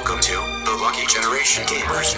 Welcome to the Lucky Generation Gamers.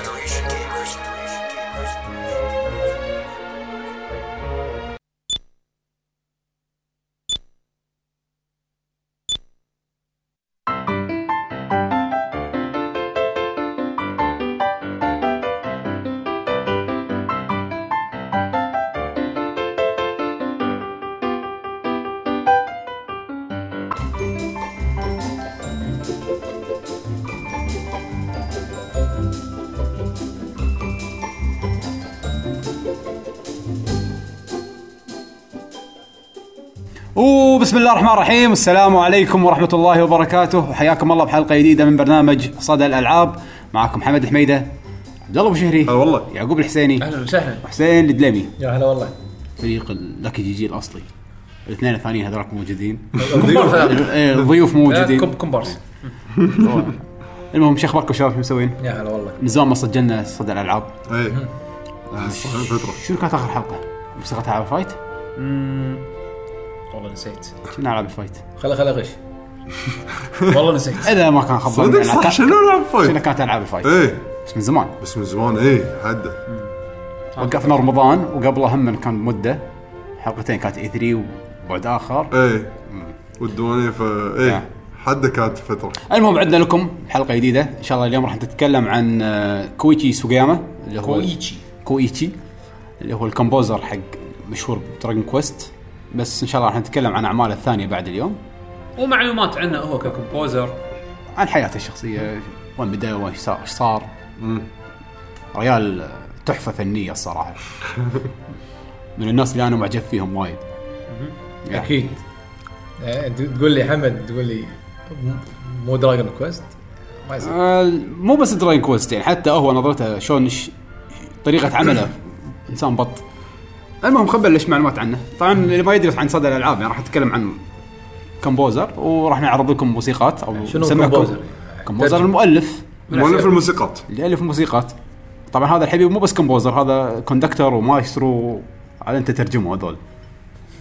وبسم الله الرحمن الرحيم. والسلام عليكم ورحمة الله وبركاته. وحياكم الله بحلقة جديدة من برنامج صدى الألعاب. معكم محمد الحميدة. عبد الله أبو شهري. هلا والله. يعقوب الحسيني. أهلا وسهلا. وحسين الدليمي يا هلا والله. فريق اللاكي جي جي الأصلي. الاثنين الثانيين هذولك موجودين. ضيوف. إيه، الضيوف موجودين. كوم كومبارس. المهم شو أخباركم شباب؟ شو مسوين؟ يا هلا والله. من زمان ما سجلنا صدى الألعاب. إيه. صار فترة شنو كانت آخر حلقة؟ موسيقى العاب ال fight؟ والله نسيت. شنو ألعاب ال fight؟ خلا خلا غش. والله نسيت. إذا ما كان خبرنا صدق صح كان- شنو العب شنو fight؟ كانت ألعاب ال fight؟ إيه. بس من زمان. بس من زمان إيه حده وقفنا رمضان وقبلها هم كان مدة حلقتين كانت إي 3 وبعد آخر. إيه. والديوانية ف إيه. آه. حده كانت فترة. المهم عندنا لكم حلقة جديدة. إن شاء الله اليوم راح نتكلم عن آه، كويتشي سوغياما اللي هو كويتشي. كويتشي اللي هو ال composer حق مشهور ب Dragon Quest بس إن شاء الله راح نتكلم عن اعماله الثانية بعد اليوم. ومعلومات عنه هو ك composer عن حياته الشخصية وين بدأ وإيش صار إيش صار. ريال تحفة فنية الصراحة. من الناس اللي أنا معجب فيهم وايد. يعني أكيد. انت تقول لي حمد تقول لي مو Dragon Quest ما يصير. آه، مو بس Dragon Quest يعني حتى هو نظرته شلون طريقة عمله. إنسان بط. المهم خل نبلش معلومات عنه طبعا اللي ما يدري عن صدى الألعاب يعني راح نتكلم عن composer وراح نعرض لكم موسيقات أو شنو؟ composer ترجم. المؤلف مؤلف الموسيقات اللي الف موسيقات طبعا هذا الحبيب مو بس composer هذا conductor ومايسترو على أنت ترجمه هذول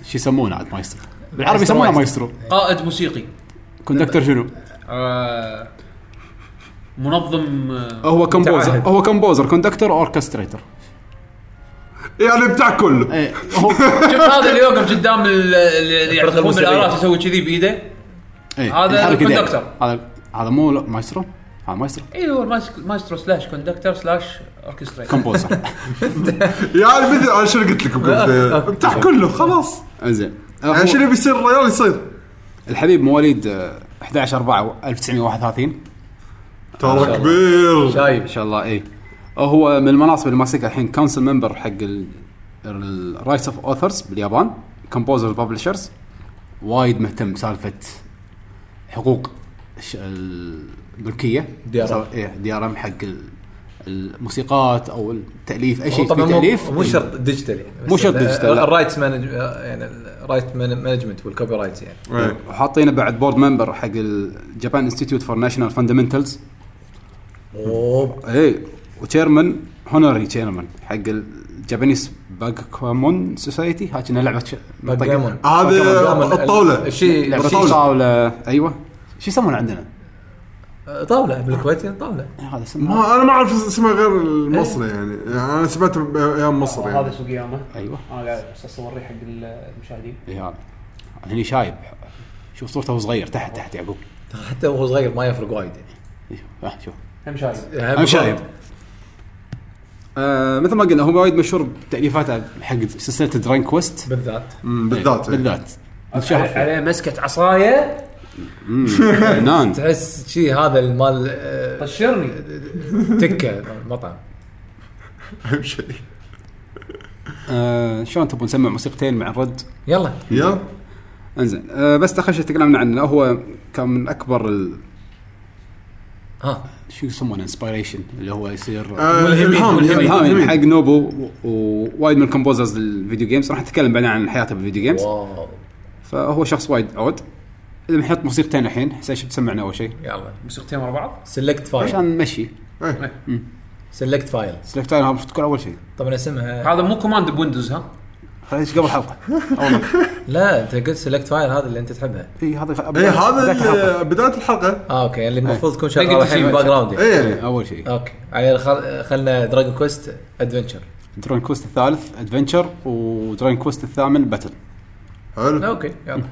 شو يسمونه عاد مايسترو بالعربي يسمونه مايسترو. قائد موسيقي conductor شنو؟ آه منظم آه هو composer. هو composer conductor orchestrator يعني بتاع كله هو شوف هذا اللي يوقف قدام ال- اللي يعزفون الموسيقية. بالالات يسوي كذي بإيده. إيه، هذا الحركة دي. ال conductor. هذا هذا مو لا، مايسترو؟ هذا مايسترو؟ اي هو المايس- مايسترو slash conductor slash orchestrator composer يعني مثل أنا شنو قلت لكم قبل بتاع كله خلاص. إنزين. يعني شنو بيصير؟ الريال يصير. الحبيب مواليد آه، 11 4 1931 ترى كبير. شايب. إن شاء الله اي هو من المناصب اللي ماسكها الحين council member حق ال rights of authors باليابان composers publishers وايد مهتم بسالفة حقوق الش- الملكية. DRM. إيه DRM حق ال- الموسيقات أو التأليف أي شيء طبعا في تأليف. مو شرط digital يعني مو شرط ال- digital، لا. ال rights manage يعني ال right management وال copyright يعني. إيه. وحاطينه بعد board member حق ال Japan Institute for National Fundamentals أوه. اي و chairman honorary chairman حق ال Japanese Backgammon Society هاي كأنها لعبة. هذا backgammon. الطاولة. الشيء لعبة الشيء- طاولة. أيوه. شو يسمونه عندنا؟ طاولة. بالكويت طاولة. هذا اسمه. ما أنا ما أعرف اسمه غير المصري يعني يعني. أنا سمعته بايام مصر هذا يعني سوقياما. أيوه. أنا قاعد بس اصور حق المشاهدين. اي هذا. هني شايب. شوف صورته وهو صغير. تحت تحت يعقوب. حتى وهو صغير ما يفرق وايد يعني. إيه، آه، شوف. هم شايف أنا شايب. آه مثل ما قلنا هو وايد مشهور بتاليفاته حق سلسلة درين كويست بالذات. بالذات. إيه. بالذات. فيه. عليه مسكة عصاية. فنان. تحس شيء هذا المال آه، طشرني. تكة مطعم. أهم شيء آه شلون تبون نسمع موسيقتين مع الرد؟ يلا. يلا. انزين. آه بس تخش تكلمنا عنه هو كان من أكبر ال... ها. شو يسمونه inspiration اللي هو يصير آه، ملهمين. إلهام. الهام حق نوبو ووايد من ال composers لل video games راح نتكلم بعدين عن حياته بال video games wow. فهو شخص وايد عود. إذا بنحط موسيقتين الحين حسين شو بتسمعنا أول شيء؟ يلا موسيقتين ورا بعض. select file عشان نمشي. select file select هذا المفروض تكون أول شيء. طبعا اسمها هذا مو command ب Windows ها؟ إيش قبل حلقة؟ لا أنت قلت select file هذا اللي أنت تحبها إي هذا إي إيه، هذا بداية الحلقة. اللي- بداية الحلقة. آه okay اللي المفروض تكون شغالة الحين تشيل بال background. إي أول شيء. okay. خلنا Dragon Quest adventure Dragon Quest الثالث adventure و Dragon Quest الثامن battle حلو. okay يلا.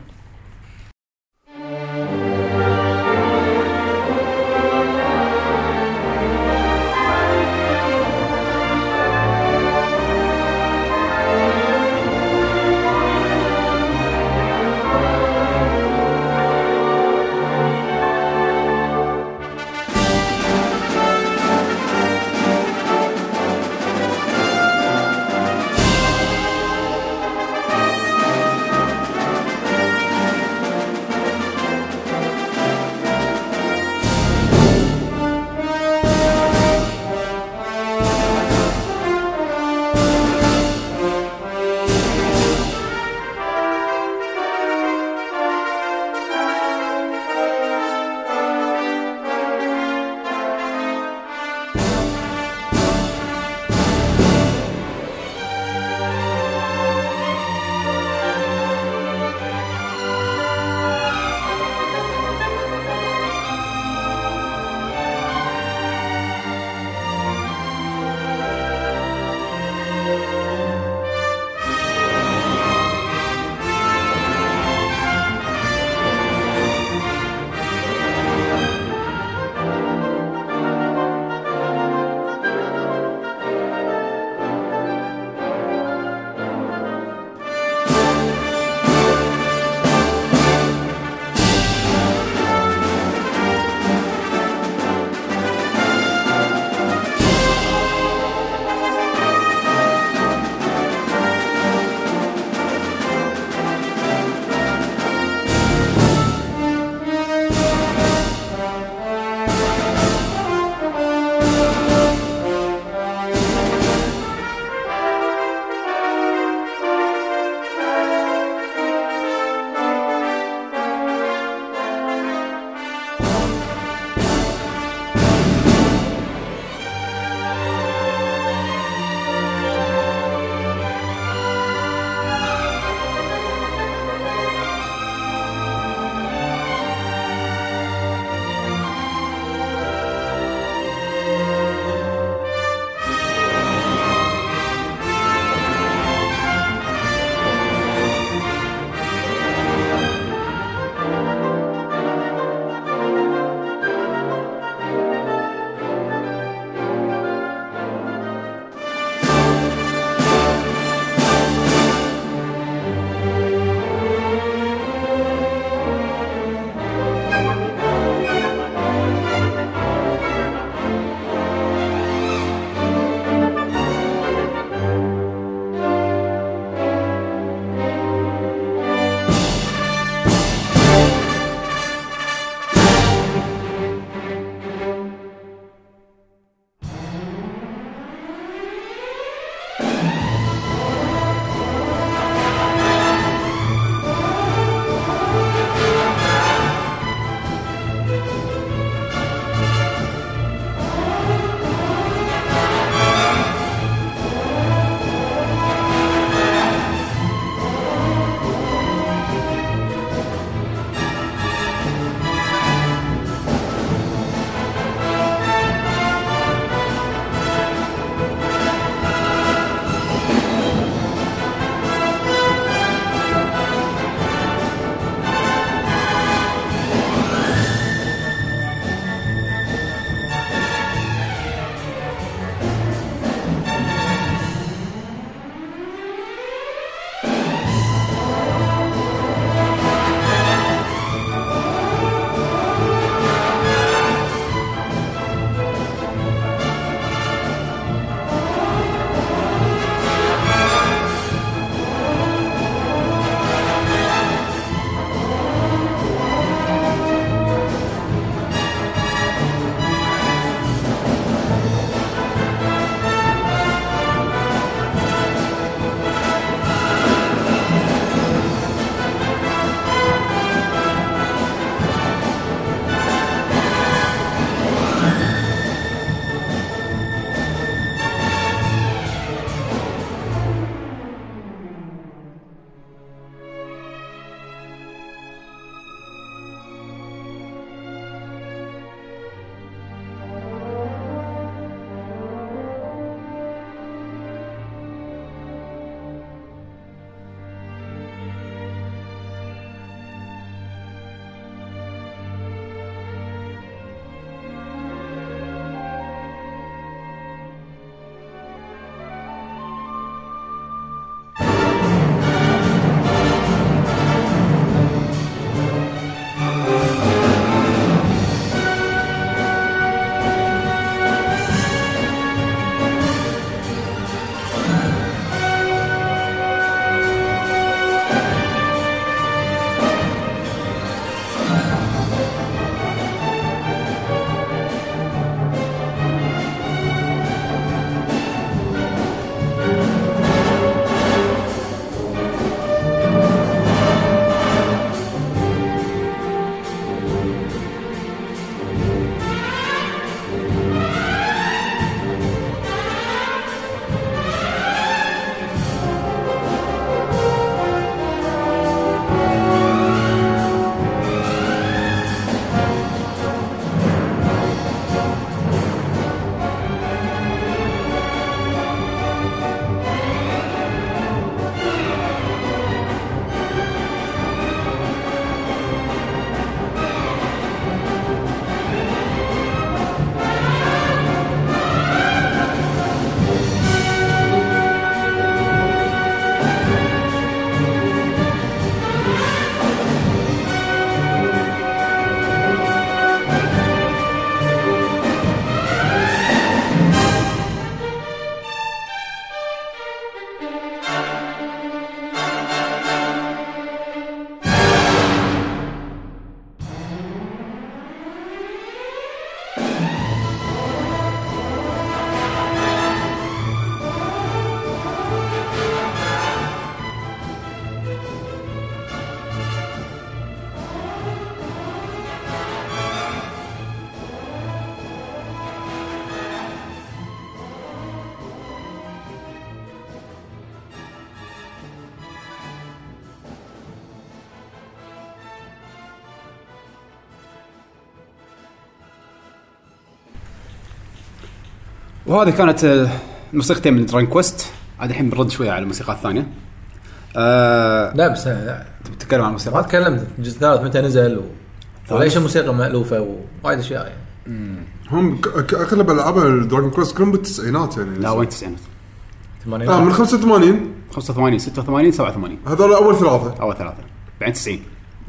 وهذه كانت آه، الموسيقتين من Dragon Quest عاد الحين بنرد شوية على الموسيقى الثانية. آه لا بس آه، تتكلم عن ما الموسيقى تكلمت. الجزء الثالث متى نزل و... وليش الموسيقى مألوفة ووايد أشياء يعني. هم أغلب ألعاب ال Dragon Quest كلهم بالتسعينات يعني. لا وين التسعينات آه من 85 85 86 87 هذول أول ثلاثة. أول ثلاثة بعدين 90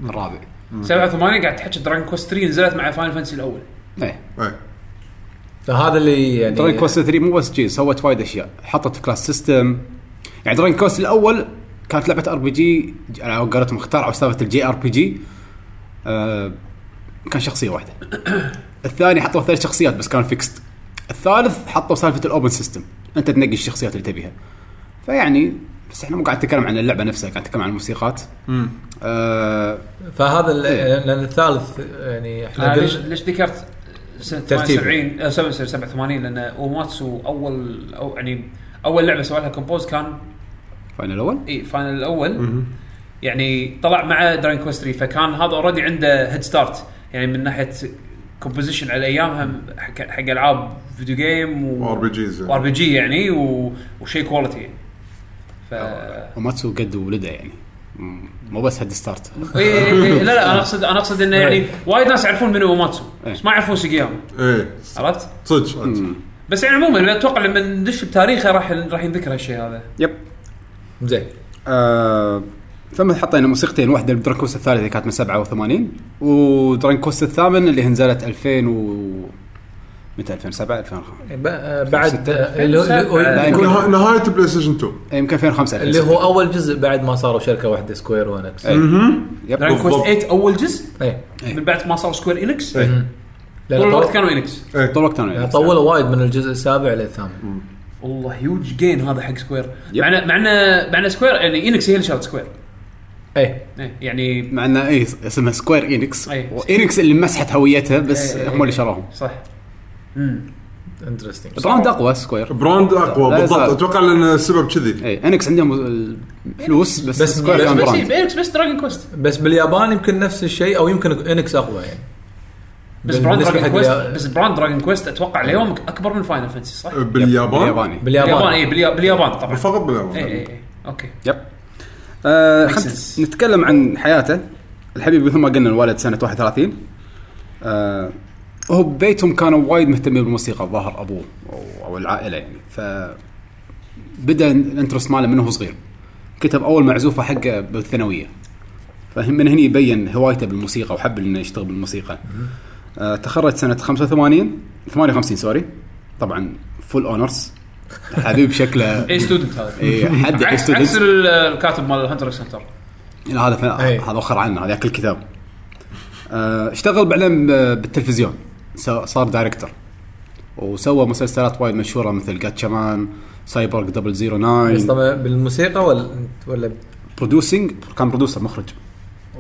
الرابع. 87 قاعد تحكي Dragon Quest 3 نزلت مع Final Fantasy الأول. إيه. اي فهذا اللي يعني Dragon Quest 3 مو بس جذي سوت وايد أشياء. حطت class system يعني Dragon Quest الأول كانت لعبة RPG على قولتهم اخترعوا سالفه ال JRPG آه، كان شخصية واحدة. الثاني حطوا ثلاث شخصيات بس كان fixed الثالث حطوا سالفة ال open system أنت تنقي الشخصيات اللي تبيها. فيعني بس إحنا مو قاعد نتكلم عن اللعبة نفسها قاعد نتكلم عن الموسيقات. آه فهذا ال- لأن الثالث يعني إحنا آه ليش ذكرت؟ سنة ترتيب. 78 آه، 87 لأن أوماتسو أول أو يعني أول لعبة سوى لها compose كان Final الأول إي Final الأول. يعني طلع مع Dragon Quest 3 فكان هذا already عنده head start يعني من ناحية composition على أيامها حق حق ألعاب video game و RPGs و RPG يعني و- وشيء quality يعني. ف أوماتسو قد ولده يعني. مو بس head start إي لا لا أنا اقصد أنا أقصد إنه يعني وايد ناس يعرفون منو أوماتسو إيه. بس ما يعرفون سوغياما إيه. عرفت؟ صدق. بس يعني عموما أتوقع لما ندش بتاريخه راح راح ينذكر هالشيء هذا. yep. زين. آه ثم حطينا موسيقتين واحدة ال Dragon Quest الثالثة كانت من 87 و Dragon Quest الثامن اللي نزلت 2000 و متى؟ 2007 2005 ب- آه، بعد نهاية PlayStation 2 إيه، يمكن 2005 اللي 2006. هو أول جزء بعد ما صاروا شركة واحدة Square إيه. Yep. Dragon Quest بالضبط. 8 أول جزء؟ اي من بعد ما صار Square Enix إيه. طول الوقت كانوا Enix إيه. طول الوقت يعني أنا طولوا وايد من الجزء السابع للثامن والله huge gain هذا حق Square yep. مع مع إنه- مع إنه Square يعني Enix هي اللي شرت Square اي إيه، يعني مع انه اي اسمها Square Enix أي. و Enix اللي مسحت هويتها بس إيه، إيه، هم اللي شروهم صح. Interesting brand أقوى Square brand أقوى لا بالضبط. يزال. أتوقع لأن السبب كذي. اي Enix عندهم الفلوس بس, بس- Square بس- كان بس brand بس بس Dragon Quest بس باليابان يمكن نفس الشيء أو يمكن Enix أقوى يعني. بس brand Dragon Quest بس brand Dragon Quest أتوقع اليوم أكبر من Final Fantasy صح؟ باليابان؟ بالياباني. باليابان. باليابان اي باليا- باليابان طبعا. فقط باليابان. اي اي اي okay. Yep. آه. نتكلم عن حياته. الحبيب مثل ما قلنا الوالد سنة 31 آه هو ببيتهم كانوا وايد مهتمين بالموسيقى الظاهر أبوه أو, أو العائلة يعني. ف بدأ ال interest ماله من هو صغير. كتب أول معزوفة حقه بالثانوية. فمن هنا يبين هوايته بالموسيقى وحب إنه يشتغل بالموسيقى. آه تخرج سنة 85 58 sorry. طبعا full honours حبيب شكله. A student هذا. إيه، حد عكس student. عكس ال- الكاتب مال ال Hunter Hunter لا هذا. أي. هذا اخر عنه هذا ياكل الكتاب. آه، اشتغل بعدين بالتلفزيون. صار director وسوى مسلسلات وايد مشهورة مثل Gatchaman Cyborg double zero بس 9 طبعا بالموسيقى ولا ولا producing كان producer مخرج.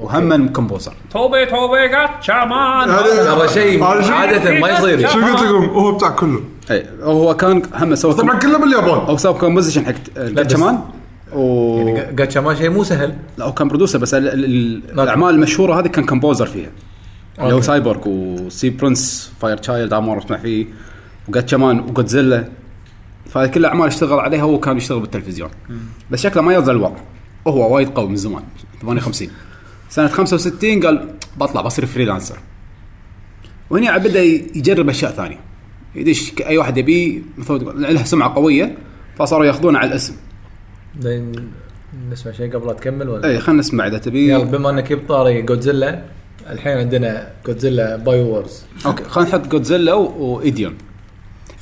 وهم composer توبي توبي Gatchaman هذا- شيء عادة ما يصير. شو قلت لكم؟ هو بتاع كله. أي هو كان هم سوى طبعا كله باليابان. أو سوى composition حق Gatchaman و يعني Gatchaman شيء مو سهل. لا هو كان producer بس ال- ال- ال- الأعمال المشهورة هذه كان composer فيها. اللي هو. Cyborg و Sea Prince Fire Child عمر أسمع فيه و Gatchaman و Godzilla فهذه كل الأعمال اشتغل عليها وهو كان يشتغل بالتلفزيون. بس شكله ما يرضى الوضع وهو وايد قوي من زمان 58 سنة 65 قال بطلع بصير freelancer. وهنا بدأ يجرب أشياء ثانية. يدش أي واحد يبيه مثل ما تقول له سمعة قوية فصاروا ياخذونه على الاسم. نسمع شيء قبل لا تكمل ولا؟ اي خلينا نسمع إذا تبي. يلا بما إنك جبت طاري جودزيلا الحين عندنا جودزيلا باي وورز okay خلينا نحط Godzilla و Ideon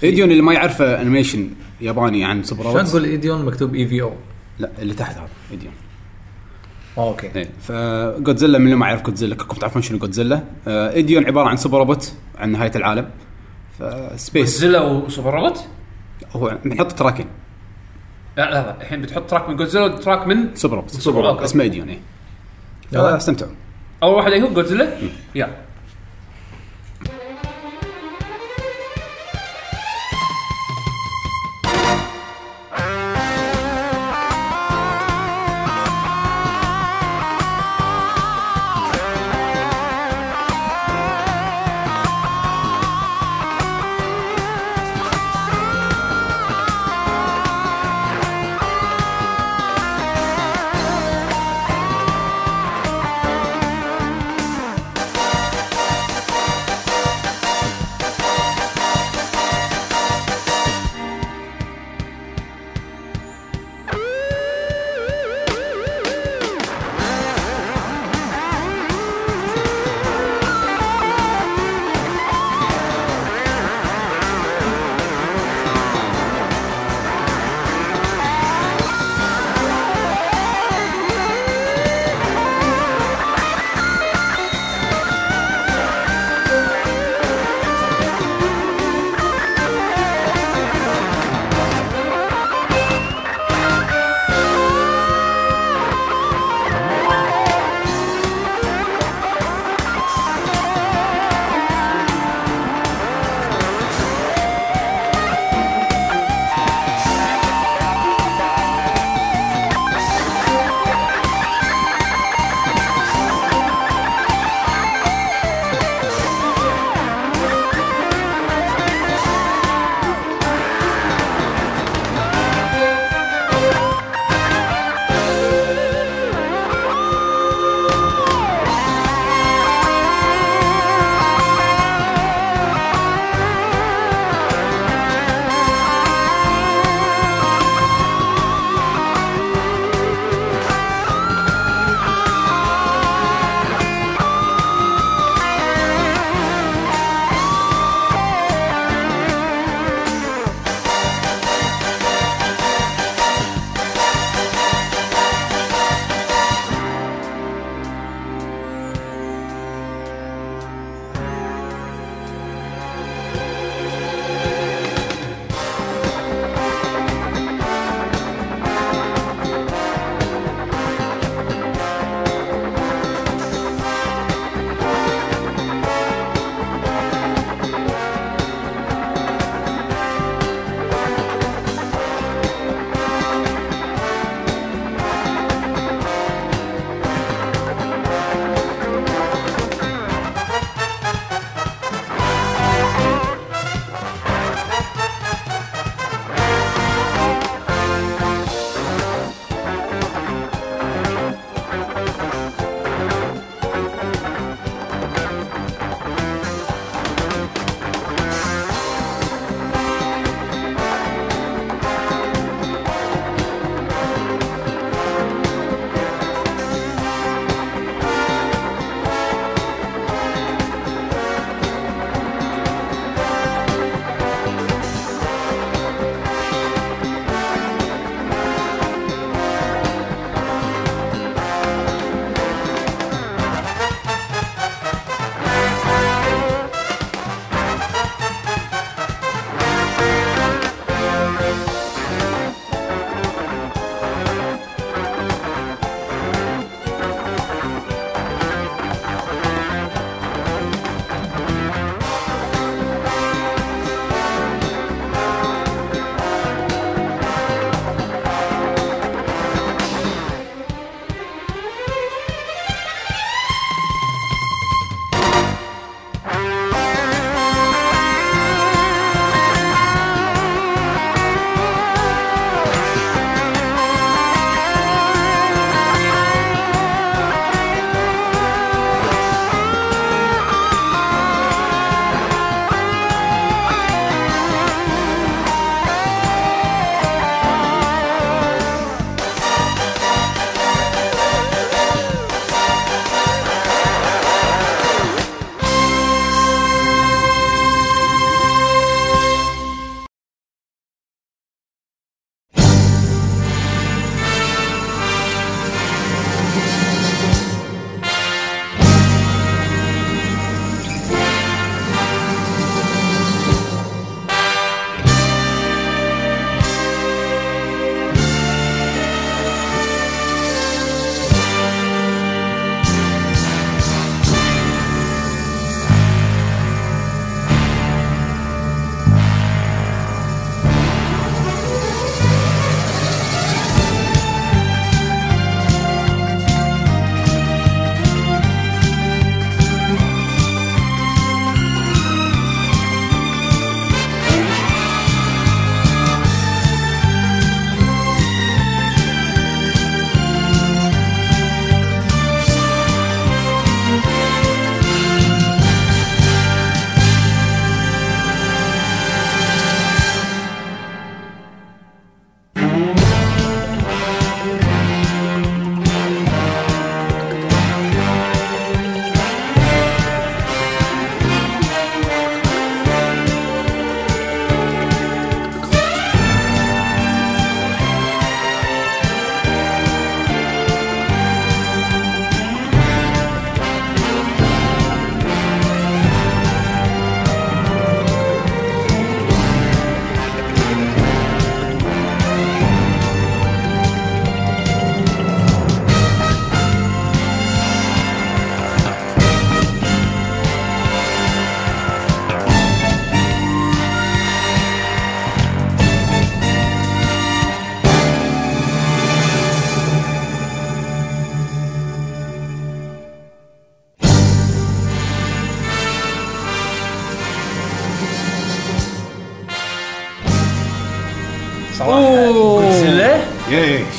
Ideon اللي ما يعرفه animation ياباني عن سوبر شلون تقول Ideon مكتوب اي في أو لا اللي تحت هذا Ideon Okay. إيه فجودزيلا من اللي ما يعرف جودزيلا كلكم تعرفون شنو جودزيلا آه Ideon عبارة عن super robot عن نهاية العالم. ف Space Godzilla و super robot هو بنحط track ين لا لا لا الحين بتحط track من جودزيلا و track من super robot super robot. اسمه Ideon إيه. يلا. استمتعوا. أول واحد هو جودزيلا يا.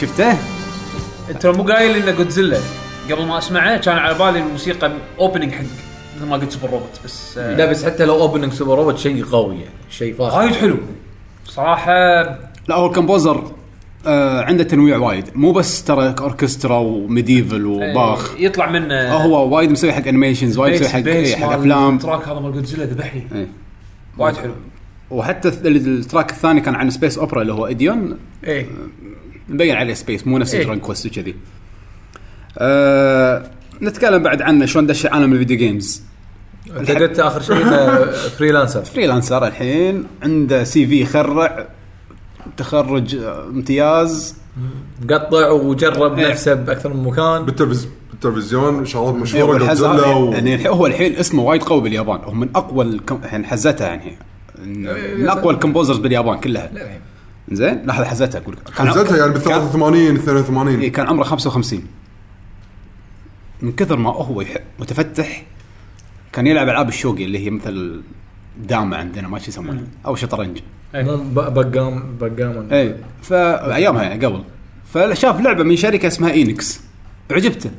شفته؟ انت مو قايل انه جودزيلا قبل ما اسمعه كان على بالي الموسيقى opening حق مثل ما قلت super robot بس آه، لا بس حتى لو opening super robot شيء قوي يعني شيء فاخر. وايد حلو. صراحة لا هو ال composer آه عنده تنويع وايد. مو بس ترى اوركسترا و medieval وباخ. آه، يطلع منه آه هو وايد مسوي حق animations وايد مسوي حق إيه، حق أفلام. ال track هذا مال جودزيلا ذبحني. إيه. وايد حلو. وحتى ال track الثاني كان عن space opera اللي هو Ideon إيه. مبين عليه space مو نفس إيه. Quest وكذي. آه نتكلم بعد عنه شلون دش عالم ال video games. أنت قلت آخر شيء freelancer freelancer الحين عنده CV يخرع تخرج آه، امتياز مقطع وجرب إيه. نفسه بأكثر من مكان بالتلفز- بالتلفزيون شغلات إيه، مشهوره والحز- جودزيلا و... يعني الحين- هو الحين اسمه وايد قوي باليابان هو من أقوى الكم... الحين حزتها يعني من أقوى ال composers باليابان كلها زين؟ لحظه حزتها أقول لك. كان نزلتها يعني بال كان- 83 82 إيه كان عمره 55 من كثر ما هو يحب متفتح كان يلعب ألعاب ال shogi اللي هي مثل دامة عندنا ما شو يسمونها أو شطرنج. ب- بقام بقام. اي فأيامها يعني قبل. فشاف لعبة من شركة اسمها Enix. عجبته.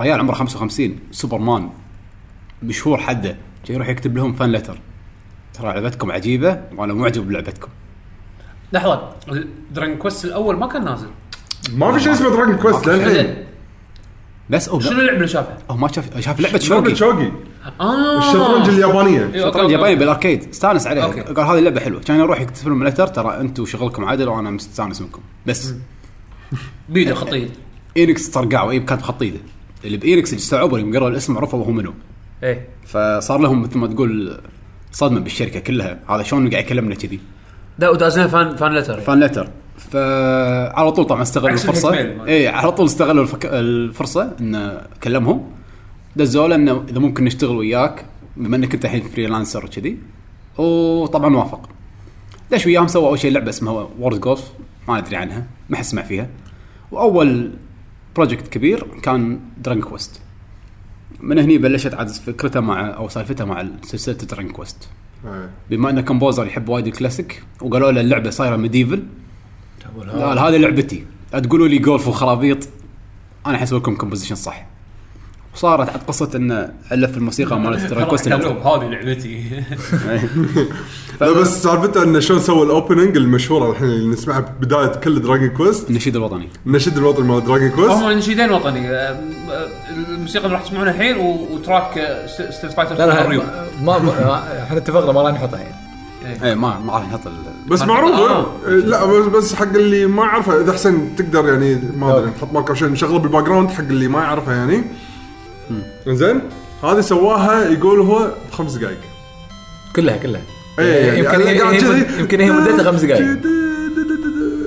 ريال عمره 55 سوبرمان. مشهور حده جاي يروح يكتب لهم fan letter ترى لعبتكم عجيبة وأنا معجب بلعبتكم. لحظه Dragon Quest الأول ما كان نازل. ما في شيء اسمه Dragon Quest للحين. بس هو شنو اللعبه اللي شافها؟ هو ما شاف شاف لعبة لعبة شوقي. شوقي؟ آه. الشطرنج اليابانية. إيه، okay، شطرنج Okay. ياباني بال arcade. استانس عليها. قال هذه اللعبه حلوة. كان يروح يكتب لهم letter ترى أنتم شغلكم عدل وأنا مستانس منكم. بس. بيده خطيط Enix طرقعوا اي كاتب خط ايده اللي ب Enix اللي استوعبوا يوم قروا الاسم عرفوا هو منو. إيه. فصار لهم مثل ما تقول صدمة بالشركة كلها. هذا شلون قاعد يكلمنا كذي؟ لا ودازنا fan fan letter fan letter فعلى طول طبعا استغلوا الفرصة. اي على طول استغلوا الفك... الفرصة انه كلمهم. دزوا له إنه إذا ممكن نشتغل وياك بما إنك أنت الحين freelancer وكذي. وطبعا وافق دش وياهم سوى أول شيء لعبة اسمها World Golf ما ندري عنها. ما حد سمع فيها. وأول project كبير كان Dragon Quest من هني بلشت عاد فكرته مع أو سالفته مع سلسلة Dragon Quest. بما انه composer يحب وايد الكلاسيك وقالوا له اللعبة صايرة medieval قال هذه لعبتي. لا تقولوا لي جولف وخرابيط. أنا حسوي لكم composition صح. وصارت عاد قصة انه ألف الموسيقى مالت الأول. هذه لعبتي. لا بس سالفته انه شلون سوى ال opening المشهورة الحين اللي نسمعها بداية كل Dragon Quest النشيد الوطني. النشيد الوطني مال Dragon Quest هم نشيدين وطني. الموسيقى اللي راح تسمعونها الحين و- وتراك آه، Street Fighter لا لا Ryu ما ما- إحنا اتفقنا ما راح نحطها يعني اي ما ما راح نحط بس معروفه آه. لا بس, بس حق اللي ما يعرفها إذا حسين تقدر يعني ما أدري نحط marker شيء نشغله بال background حق اللي ما يعرفها يعني. زين هذه سواها يقول هو بخمس دقائق. كلها كلها. يمكن يعني كذي. يمكن هي مدتها خمس دقائق.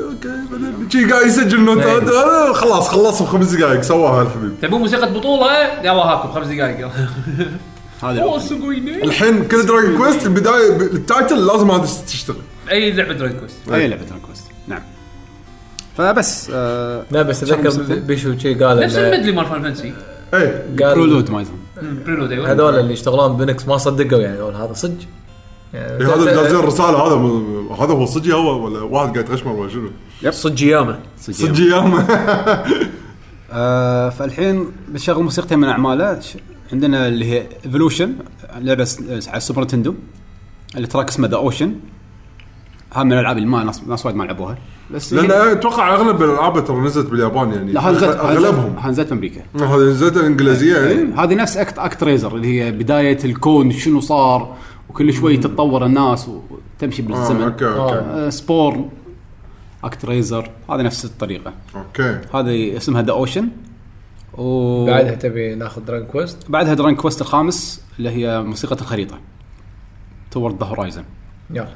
أوكي بعدين شي قاعد يسجل نوتات هذا خلاص خلصوا بخمس دقائق سواها الحبيب تبون موسيقى بطولة؟ يلا هاكم خمس دقائق يلا. هذا. الحين كل Dragon Quest البدايه ال title لازم هذا تشتغل. أي لعبة Dragon Quest أي لعبة Dragon Quest نعم. فبس آه لا بس أتذكر. بيشو شي قال نفس المدلي مال فان فانسي إيه. قال برولود ما أيوه. هذول اللي يشتغلون بنكس ما صدقوا يعني هذا صدق. يعني هذا دازين الرسالة هذا هذا هو صجي هو ولا واحد قاعد يتغشمر ولا شنو؟ صدق يامه صجي ياما. آه فالحين بنشغل موسيقتين من أعماله. عندنا اللي هي ايفولوشن لعبة على السوبر نتندو اللي تراك اسمه ذا اوشن هذا من الألعاب اللي ما ناس ناس وايد ما لعبوها. بس لأن أتوقع أغلب الألعاب ترى نزلت باليابان يعني. لا أغلبهم. هذا نزلت بأمريكا. هذه نزلت انجليزيه يعني. هذه نفس Act ActRaiser اللي هي بداية الكون شنو صار. وكل شوي تتطور الناس وتمشي بالزمن. أوكي أوكي. آه Spore ActRaiser هذه نفس الطريقة. أوكي. هذه اسمها The Ocean و بعدها تبي ناخذ Dragon Quest بعدها Dragon Quest الخامس اللي هي موسيقى الخريطة. تورد ذا هورايزن يلا.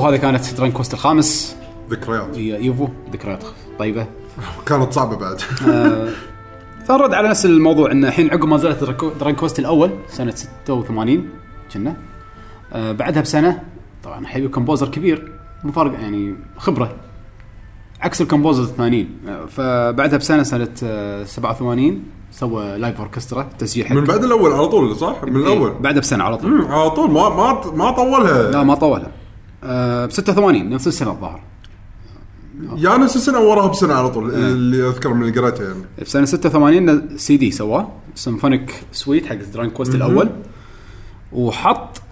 وهذه كانت Dragon Quest الخامس. ذكريات. يوفو ذكريات طيبة. كانت صعبة بعد. فنرد على نفس الموضوع انه الحين عقب ما نزلت Dragon Quest الأول سنة 86 كنا. آه بعدها بسنة طبعا حبيب composer كبير مو فارق يعني خبرة. عكس ال composers الثانيين آه فبعدها بسنة سنة آه 87 سوى live اوركسترا تسجيل حق من بعد الأول على طول صح؟ من الأول. إيه بعدها بسنة على طول. على طول. ما ما ما طولها. لا ما طولها. آه ب 86 نفس السنة الظاهر. يا نفس السنة وراها بسنة على طول اللي أذكر من اللي قريته يعني. بسنه 86 سي دي سواه Symphonic Suite حق Dragon Quest الأول وحط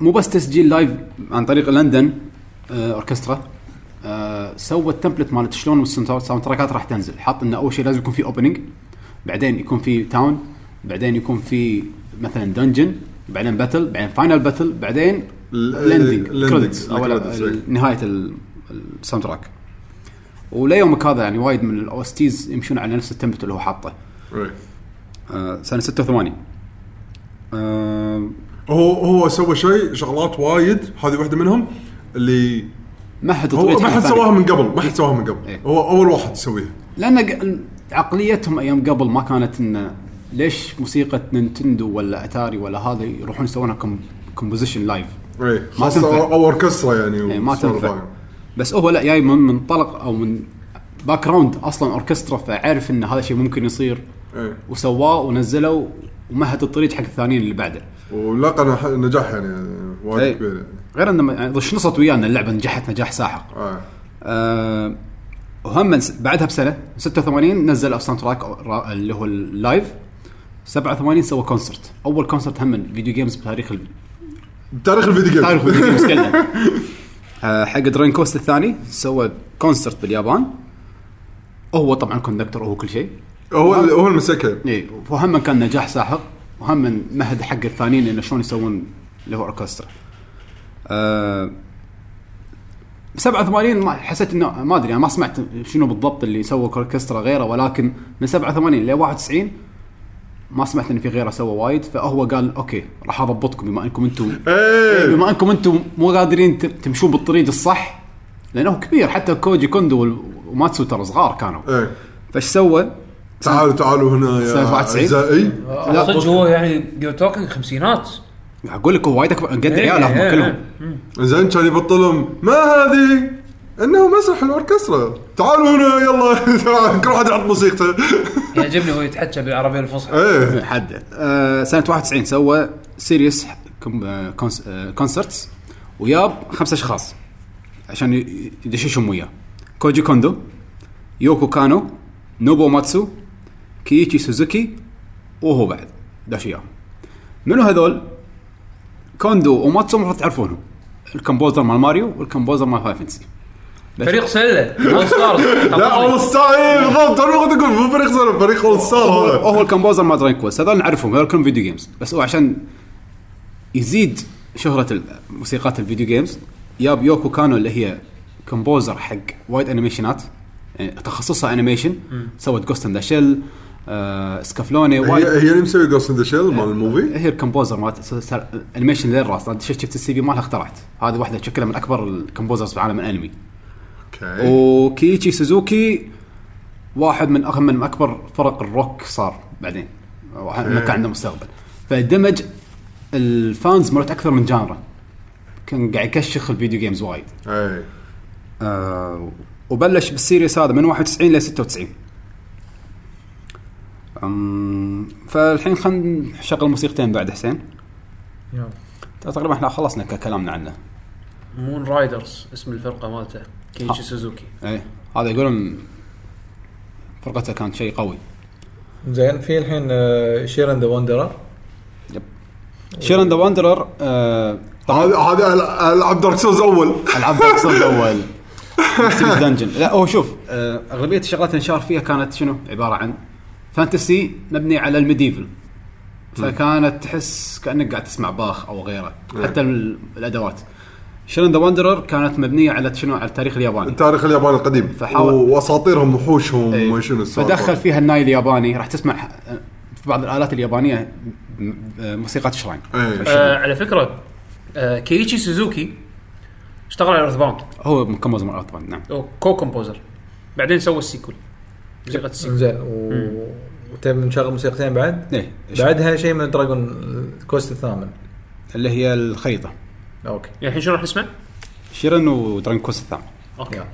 مو بس تسجيل live عن طريق لندن آه اوركسترا آه سوى ال template مالت شلون ال soundtrack ات راح تنزل. حط إنه أول شيء لازم يكون في opening بعدين يكون في town بعدين يكون في مثلا dungeon بعدين battle بعدين final battle بعدين ال- ending ال- credits أو إيه. نهاية ال- ال soundtrack وليومك هذا يعني وايد من ال OSTs يمشون على نفس ال template اللي هو حاطه. إيه. آه سنة 86 آه هو هو سوى شيء شغلات وايد. هذه واحدة منهم اللي هو طريقة ما حد سواها. من قبل ما حد سواها من قبل. إيه. هو أول واحد يسويها. لأن عقليتهم أيام قبل ما كانت انه ليش موسيقى Nintendo ولا أتاري ولا هذا يروحون يسوونها composition live إيه ما خاصة تنفع. أو أوركسترا يعني إيه، ما تنفع. بس هو لا جاي من منطلق أو من background أصلا أوركسترا فعارف إن هذا الشيء ممكن يصير إيه وسواه ونزله ومهد الطريق حق الثانيين اللي بعده ولقى نح- نجاح يعني وايد إيه. كبير يعني غير إنه يعني ضشنصت ويانا اللعبة نجحت نجاح ساحق آه. آه وهم من بعدها بسنة 86 نزل ال soundtrack را- اللي هو ال live 87 سوى concert أول concert هم من video games بتاريخ ال- تاريخ ال video game تاريخ video games كله. آه حق Dragon Quest الثاني سوى concert باليابان. هو طبعا conductor وهو كل شيء. هو هو المسكة. اي وهم كان نجاح ساحق وهم مهد حق الثانيين إنه شلون يسوون اللي هو اوركسترا. أه 87 ما حسيت انه ما أدري أنا ما سمعت شنو بالضبط اللي سوى اوركسترا غيره ولكن من 87 ل 91 ما سمعت إن في غيره سوى وايد فهو قال أوكي راح أضبطكم بما إنكم أنتم. إيه. بما إنكم أنتم مو قادرين تمشون بالطريق الصح لأنه كبير حتى كوجي كوندو وماتسو ترى صغار كانوا. إيه. فايش سوى؟ تعالوا تعالوا هنا يا سنة 91. أعزائي. لا. صدق هو يعني you talking خمسينات. أقول لك هو وايد أكبر قد إيه، عيالهم إيه، كلهم. زين كان يبطلهم. ما هذه؟ إنه مسرح الأوركسترا. تعالوا هنا يلا. كل واحد يحط موسيقته. يعجبني هو يتحكى بالعربيه الفصحى. إيه. حد. آه سنة 91 سوى series concerts وياب خمسة أشخاص عشان يدششهم وياه كوجي كوندو يوكو كانو نوبو ماتسو كييتشي سوزوكي وهو بعد. داش وياهم منو هذول؟ كوندو وماتسو المفروض تعرفونهم. ال composer مال ماريو وال composer مال Final Fantasy فريق سلة. all stars لا all star إيه بالضبط. أنا كنت أقول مو فريق صار فريق all star هو, هذا. هو ال composer مال Dragon Quest هذول نعرفهم. هذول كلهم video games بس هو عشان يزيد شهرة موسيقات ال video games yep يوكو كانو اللي هي composer حق وايد انيميشنات يعني تخصصها animation سوت Ghost in the Shell آه Escaflowne وايد هي هي اللي مسوي Ghost in the Shell مال ال movie؟ هي ال composer مالت animation ذي الراس أنت شفت ال CV مالها؟ اخترعت. هذه واحدة شكلها من أكبر ال composers في عالم الأنمي. okay وكيتشي سوزوكي واحد من اهم من أكبر فرق الروك صار بعدين. واحد ما كان عنده مستقبل. فدمج ال fans مرت أكثر من genre. كان قاعد يكشخ ال video games وايد. إيه آه وبلش بال series هذا من 91 ل 96 أم فالحين خلينا نشغل موسيقتين بعد حسين. يلا. تقريبا إحنا خلصنا كلامنا عنه. Moonriders اسم الفرقة مالته كيتشي سوزوكي إيه. هذا يقولون فرقته كانت شيء قوي. زين في الحين Shiren the Wanderer Shiren the Wanderer آه هذا هذا العب Dark Souls أول. العاب Dark Souls اول dungeon لا هو شوف آه أغلبية الشغلات اللي انشهر فيها كانت شنو؟ عبارة عن fantasy مبني على ال medieval. فكانت تحس كأنك قاعد تسمع باخ أو غيره حتى ال- الأدوات. Shiren the Wanderer كانت مبنية على شنو؟ على التاريخ الياباني. التاريخ الياباني القديم. فحاول- وأساطيرهم وحوشهم. وما شنو. فدخل فيها الناي الياباني. راح تسمع في بعض الآلات اليابانية موسيقى shrine. إيه. آه على فكرة آه كيتشي سوزوكي اشتغل على EarthBound هو composer مال Earth نعم. هو co-composer بعدين سوى ال sequel موسيقى ال sequel. زين و... وتبي نشغل موسيقتين بعد؟ إيه بعدها شيء من Dragon Quest الثامن. اللي هي الخريطة. okay. يعني الحين شنو راح نسمع؟ Shiren و Dragon Quest الثامن okay.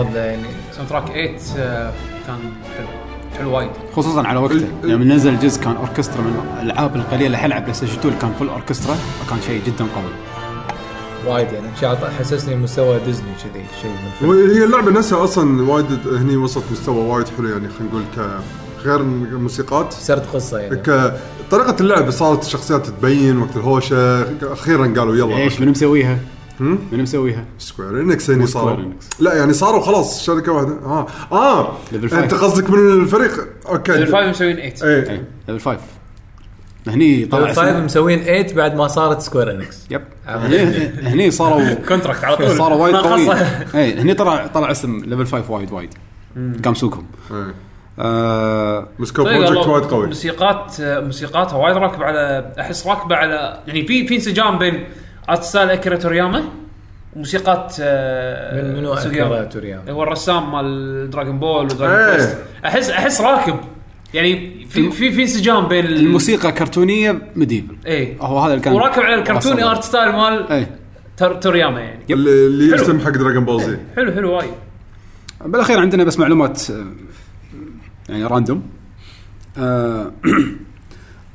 هذا يعني. sound track 8 آه، كان حلو. حلو وايد. خصوصا على وقته. يوم نزل الجزء كان أوركسترا من الألعاب القليلة اللي حلعب PlayStation 2 اللي كان full أوركسترا فكان شيء جدا قوي. وايد يعني. شيء حسسني مستوى ديزني كذي شيء من فيلم. وهي اللعبة نفسها أصلا وايد هني وصلت مستوى وايد حلو يعني خلينا نقول ك غير الموسيقات. سرد قصة يعني. ك طريقة اللعب صارت الشخصيات تبين وقت الهوشة أخيرا قالوا يلا. إيش من مسويها؟ من مسويها؟ Square Enix هني صاروا Square Enix. لا يعني صاروا خلاص شركة واحدة. آه. آه. Level أنت Five. قصدك من الفريق؟ أوكي. Level 5 مسويين 8 إيه. اي Level 5 هني طلع Level 5 اسم مسوين 8 بعد ما صارت Square Enix. yep. هني هني صاروا contract على طول. صاروا وايد قويين خلصه. اي هني طلع طلع اسم Level 5 وايد وايد. قام سوقهم آه. مسكو طيب project وايد قوي. موسيقات موسيقاتها وايد راكبة على أحس راكبة على يعني في في انسجام بين art style اكيرا تورياما وموسيقات آه، من منو. اكيرا تورياما هو الرسام مال Dragon Ball ودراجون إيه. Quest أحس أحس راكب. يعني في في في انسجام بين ال- الموسيقى كرتونية medieval. إيه. هو هذا اللي كان وراكب على الكرتوني. art style مال اي تور- تورياما يعني. اللي. يرسم حق Dragon بول زي حلو حلو وايد. بالأخير عندنا بس معلومات آه، يعني random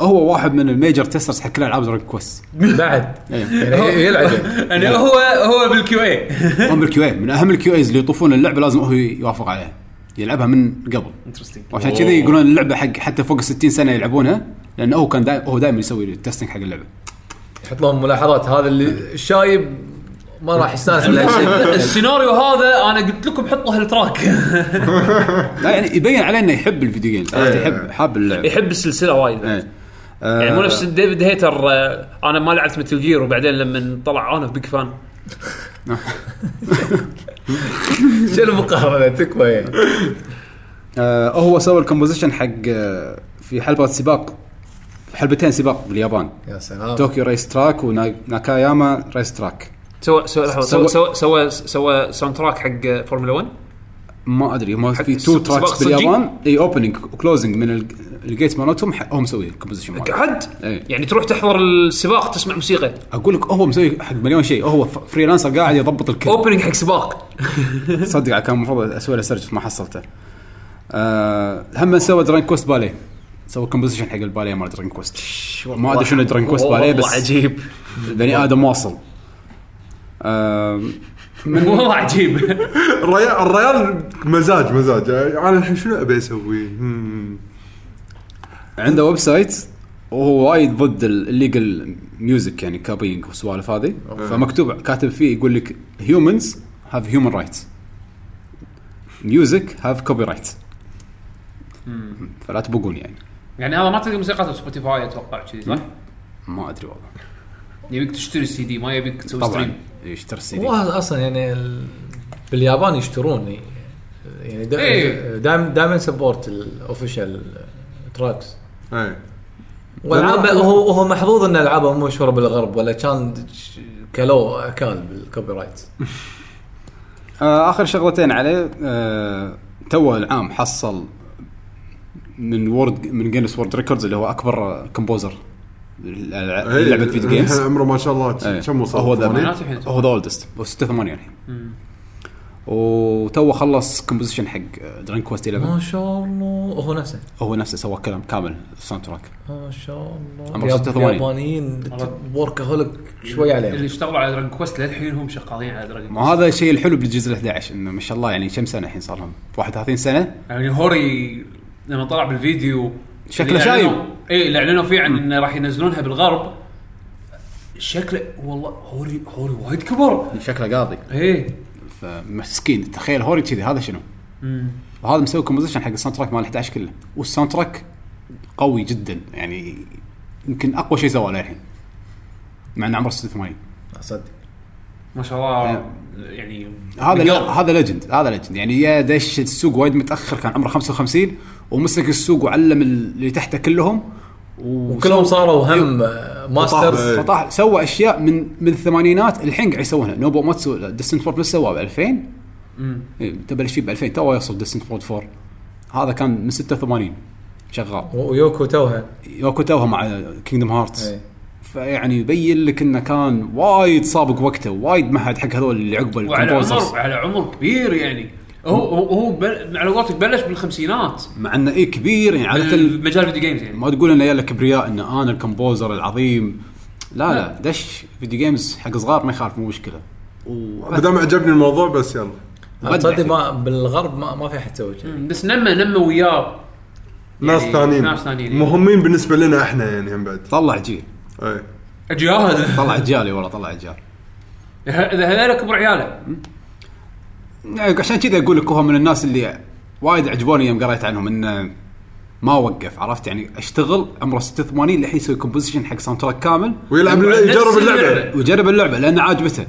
هو واحد من ال major testers حق كل ألعاب Dragon Quest. بعد. إيه. يعني يلعب. يعني هو هو بال QA هم بال QA من أهم ال QAs اللي يطوفون اللعبة لازم هو يوافق عليها. يلعبها من قبل. interesting وعشان كذي يقولون اللعبة حق حتى فوق ال 60 سنة يلعبونها لأنه هو كان دائما هو دائما يسوي ال testing حق اللعبة. يحط لهم ملاحظات. هذا اللي الشايب ما راح يستانس من هالشيء السيناريو هذا أنا قلت لكم حطوا هال track. لا يعني يبين عليه إنه يحب ال video games عرفت؟ يحب حاب اللعبة. يحب السلسلة وايد. إيه. يعني مو آه، نفس ديفيد هيتر آه، أنا ما لعبت Metal Gear وبعدين لما طلع أنا big fan شنو المقارنة؟ تكفى يعني آه هو سوى ال composition حق آه في حلبة سباق حلبتين سباق باليابان. يا سلام. طوكيو race track وناكاياما race track سوى سوى لحظة، سوى- سوى سوى سوى سوى soundtrack حق فورمولا 1 ما أدري هم في two tracks؟ باليابان. اي opening و closing من ال- ال gate مالتهم هو مسوي ال composition ماله قعد؟ إيه. يعني تروح تحضر السباق تسمع موسيقى. أقول لك هو مسوي حق مليون شيء. هو freelancer قاعد يضبط الكل. opening حق سباق. صدق كان المفروض أسوي له search ما حصلته. آه هم سوى Dragon Quest باليه سوى composition حق الباليه مال Dragon Quest ما أدري شنو Dragon Quest باليه بس عجيب. البني آدم واصل. آه والله عجيب. الريال الريال مزاج مزاج. أنا الحين شنو أبي أسوي؟ عنده website وهو وايد ضد ال illegal music يعني copying والسوالف هذه. فمكتوب كاتب فيه يقول لك humans have human rights music have copyright فلا تبقون يعني. يعني هذا ما تلقى موسيقى Spotify أتوقع كذي صح؟ ما أدري والله. يبيك تشتري السي دي ما يبيك تسوي طبعا stream يشتري السي دي. أصلا يعني ال... باليابان يشترون يعني إيه. دائما دائما support ال official tracks إيه. والعاب هو هو محظوظ إن ألعابه مو مشهورة بالغرب ولا كان كلو اكال بال copyright آخر شغلتين عليه آه تو العام حصل من award من Guinness World Records اللي هو أكبر composer لعبه video games عمره ما شاء الله إيه. كم وصل؟ هو ذا. هو the oldest هو 86 الحين وتو خلص composition حق Dragon Quest 11 ما شاء الله. هو نفسه؟ هو نفسه سوى كلام كامل ال soundtrack ما شاء الله. عمره الياب- 86. اليابانيين workaholic شوي اللي عليهم. اشتغلوا على Dragon Quest للحين هم شغالين على Dragon ما هذا الشيء الحلو بالجزء ال 11 إنه ما شاء الله يعني كم سنة الحين صار لهم؟ 31 سنة؟ يعني هوري لما طلع بالفيديو شكله شايب. اي اللي إعلنوا فيه عن إنه راح ينزلونها بالغرب. شكله والله هوري هوري وايد كبر. شكله قاضي. إيه. فمسكين. تخيل هوري كذي هذا شنو؟ وهذا مسوي composition حق ال soundtrack مال 11 كله. وال soundtrack قوي جدا. يعني يمكن أقوى شيء سواه للحين. مع إنه عمره 86 صدق ما شاء الله. يعني هذا. هذا legend هذا legend يعني يا دش السوق وايد متأخر كان عمره 55 ومسك السوق وعلم اللي تحته كلهم وكلهم صاروا هم masters. فطاح سوى أشياء من من الثمانينات الحين قاعد يسوونها. نوبو اوماتسو Distant Worlds بس سواه ب 2000 إيه، تبلش فيه ب 2000 تو يوصل Distant Worlds 4 هذا كان من 86 شغال. ويوكو توها. يوكو توها مع Kingdom Hearts إيه. فيعني يبين لك إنه كان وايد سابق وقته. وايد مهد حق هذول اللي عقبه وعلى عمر على عمر كبير يعني. هو هو, هو بل... على قولتك بلش بالخمسينات. مع إنه إيه كبير يعني عاده مجال video games يعني. ما تقول انه يلا كبرياء ان أنا ال composer العظيم. لا لا. دش video games حق صغار ما يخالف مو مشكلة. ما دام عجبني الموضوع بس يلا. تصدق. ما بالغرب ما, ما في حد يسوي بس نمى نمى وياه. ناس يعني ثانيين. ناس ثانيين. مهمين بالنسبة لنا إحنا يعني هم بعد. طلع جيل. اي أجيال. طلع اجيالي والله طلع اجيال اذا هذول كبر عياله. عشان كذا أقول لك هو من الناس اللي وايد عجبوني يوم قريت عنهم إنه ما وقف عرفت؟ يعني أشتغل عمره 86 للحين يسوي composition حق soundtrack كامل. ويلعب يجرب اللعبة. اللعبة. ويجرب اللعبة لأن عاجبته.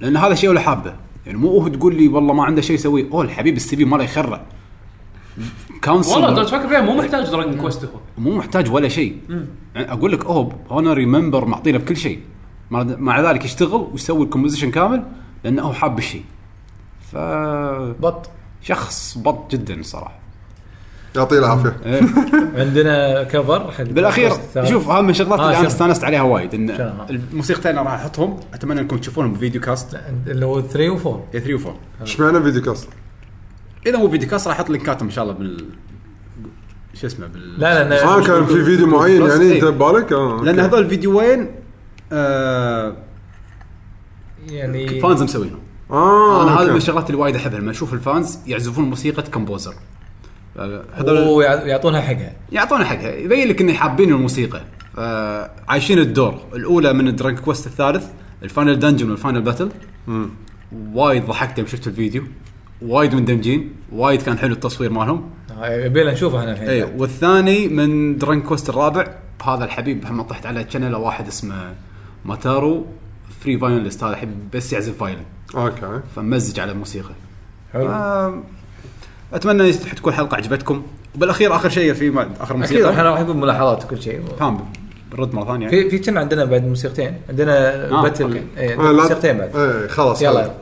لأن هذا شيء ولا حابه. يعني مو هو تقول لي والله ما عنده شيء يسويه. أوه الحبيب ال CV ماله يخرع كونسل والله لو تفكر فيها مو محتاج Dragon Quest هو. مو محتاج ولا شيء. يعني أقول لك أوه honorary member معطينا بكل شيء. مع- مع ذلك يشتغل ويسوي ال composition كامل لأنه هو حاب الشيء. ف بط شخص بط جدا صراحة يعطيه العافية إيه. عندنا cover حق بالأخير. شوف هذا من الشغلات آه، اللي أنا؟ استانست عليها وايد إن؟ الموسيقتين راح أحطهم أتمنى إنكم تشوفونهم ب video cast اللي هو 3 و4 اي 3 و 4 إيش معنى video cast؟ إذا مو video cast راح أحط لينكاتهم إن شاء الله بال شو اسمه بال لا لا آه كان في فيديو معين يعني إيه. انت ببالك؟ آه لأن. هذول الفيديوين آه يعني fans مسوينهم آه أنا هذا من. الشغلات اللي وايد أحبها لما أشوف ال fans يعزفون موسيقى composer آه، هذول ويعطونها حقها. يعطونا حقها. يبين لك إنه حابين الموسيقى. آه، عايشين الدور. الأولى من Dragon Quest الثالث ال final dungeon وال final battle وايد ضحكت يوم شفت الفيديو. وايد مندمجين. وايد كان حلو التصوير مالهم. آه، يبينا نشوفها إحنا الحين. اي والثاني من Dragon Quest الرابع هذا الحبيب هم طحت على channel واحد اسمه ماتارو free violinist هذا يحب بس يعزف violin okay. فمزج على الموسيقى حلو. آه، أتمنى تكون حلقة عجبتكم. وبالاخير آخر شيء في ما- آخر أكيد موسيقى إحنا راح نقول ملاحظات وكل شيء. فاهم برد مرة ثانية. في في كنا عندنا بعد موسيقتين؟ عندنا آه، battle okay. إيه، آه، موسيقتين بعد. إيه خلاص يلا. يلا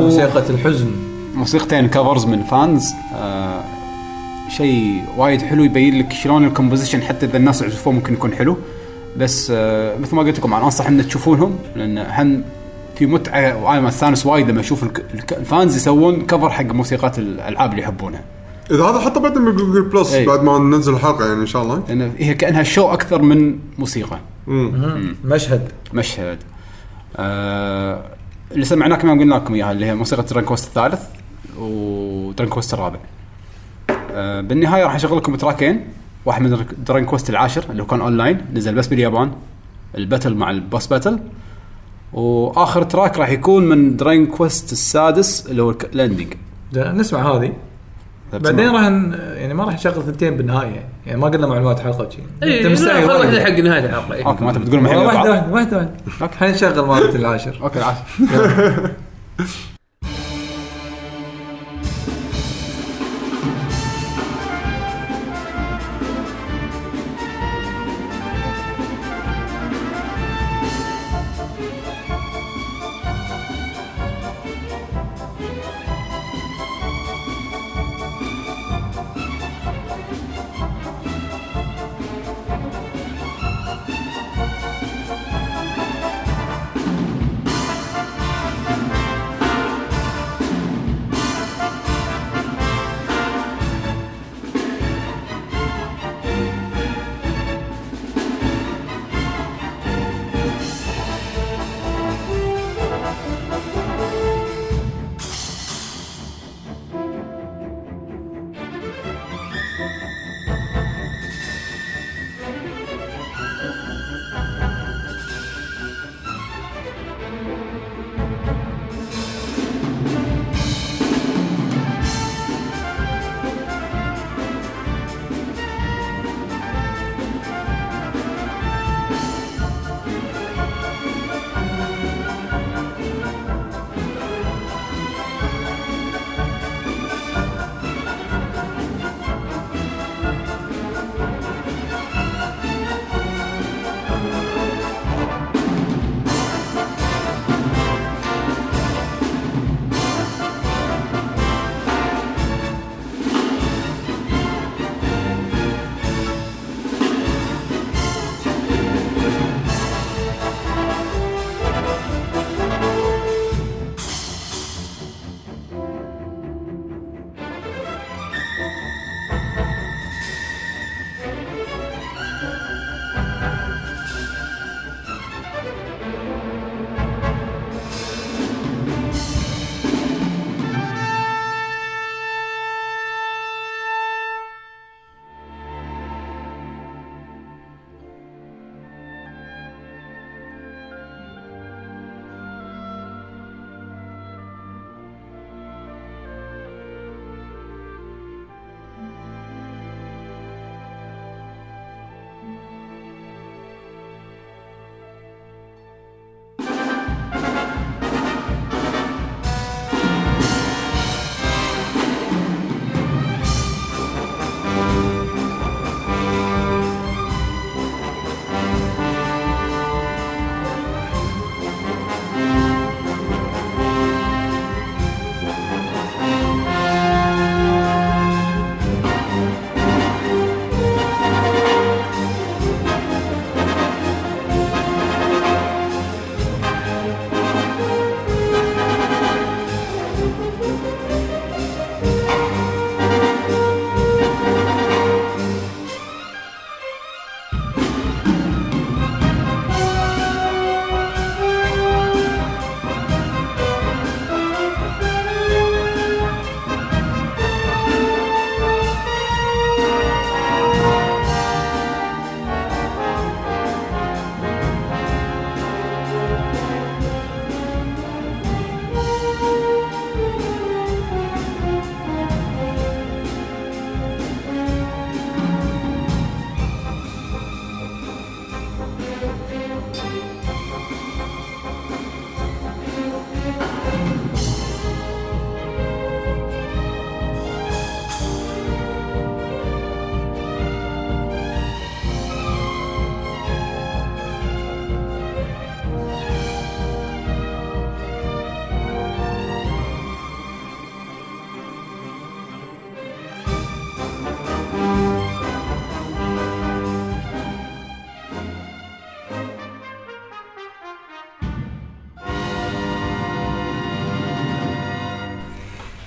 موسيقى الحزن. موسيقتين covers من fans آه شيء وايد حلو يبين لك شلون ال composition حتى إذا الناس عزفوه ممكن يكون حلو. بس آه مثل ما قلت لكم أنا أنصح ان تشوفونهم لأن هم في متعة وأنا استانس وايد لما أشوف الك- الك- ال fans يسوون cover حق موسيقات الألعاب اللي يحبونها. إذا هذا حطه بعدين ب Google Plus إي. بعد ما ننزل الحلقة يعني إن شاء الله. لأن هي كأنها شو أكثر من موسيقى. مشهد. مشهد. آه اللي سمعناه كمان قلنا لكم إياها اللي هي موسيقى Dragon Quest الثالث و Dragon Quest الرابع. آه بالنهاية راح أشغل لكم تراكين واحد من Dragon Quest العاشر اللي هو كان أونلاين نزل بس باليابان ال battle مع ال boss battle. وآخر track راح يكون من Dragon Quest السادس اللي هو ال ending ده نسمع هذه. بعدين راح يعني ما راح نشغل ثنتين بالنهاية. يعني, ما قلنا معلومات حلقه وشي اي أنت مستعجل خل واحدة. حق نهايه الحلقة إيه. okay ما تبي تقول الحين واحدة؟ واحدة واحدة واحدة حنشغل مالت العاشر أوكي العاشر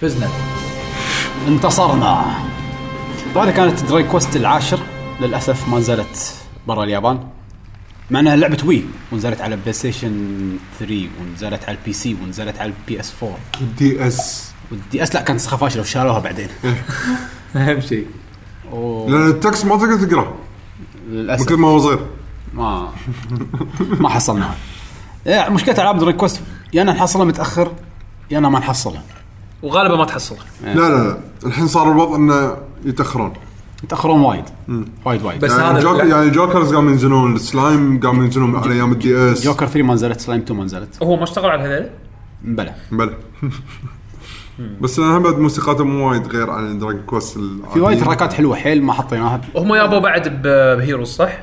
فزنا انتصرنا. وهذه كانت Dragon Quest العاشر للأسف ما نزلت برا اليابان مع إنها لعبة Wii ونزلت على PlayStation 3 ونزلت على ال PC ونزلت على ال PS 4 DS وال DS لا كانت نسخه فاشله وشالوها بعدين. أهم شيء. لأن ال text ما تقدر تقرأ. من للأسف. كثر ما هو صغير. ما ما حصلناها. مشكلة ألعاب Dragon Quest يا أنا نحصلها متأخر يا أنا ما نحصلها. وغالبا ما تحصل. لا لا لا. الحين صار الوضع إنه يتأخرون. يتأخرون وايد. وايد وايد. بس يعني, هذا جوك لا. يعني Jokers قاموا ينزلون السلايم قاموا ينزلون على أيام ال DS. Joker 3 ما نزلت سلايم 2 ما نزلت. هو ما اشتغل على هذول؟ بلى. بلى. بس أنا بعد موسيقاته مو وايد غير عن Dragon Quest في وايد تراكات حلوة حيل ما حطيناها. هم يابوا بعد بهيروز صح؟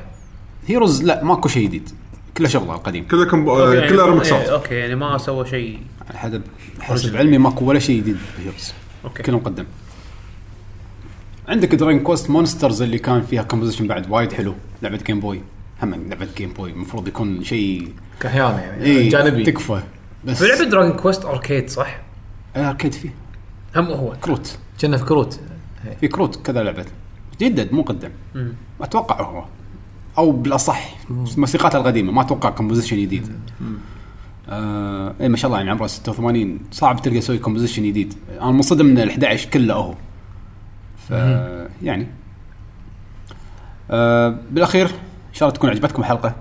هيروز لا ماكو شيء جديد. كله شغله القديم. كلها كم okay، يعني- إيه، ريمكسات أوكي يعني ما سوى شيء حسب حسب علمي ماكو ولا شيء جديد. بهيروز okay. كله مقدم. عندك Dragon Quest Monsters اللي كان فيها composition بعد وايد حلو. لعبة Game Boy هم لعبة Game Boy المفروض يكون شيء كحيان يعني اي جانبي. تكفى. بس في لعبة Dragon Quest arcade صح؟ arcade فيه. هم هو. كروت. كنا في كروت. في كروت كذا لعبة. جدد مو قدم. أتوقع هو. أو بالأصح موسيقاته القديمة ما أتوقع composition جديد. آه اي ما شاء الله يعني عمره 86 صعب تلقى يسوي composition جديد. أنا منصدم من ال 11 كله هو. ف يعني. آه بالأخير إن شاء الله تكون عجبتكم الحلقة.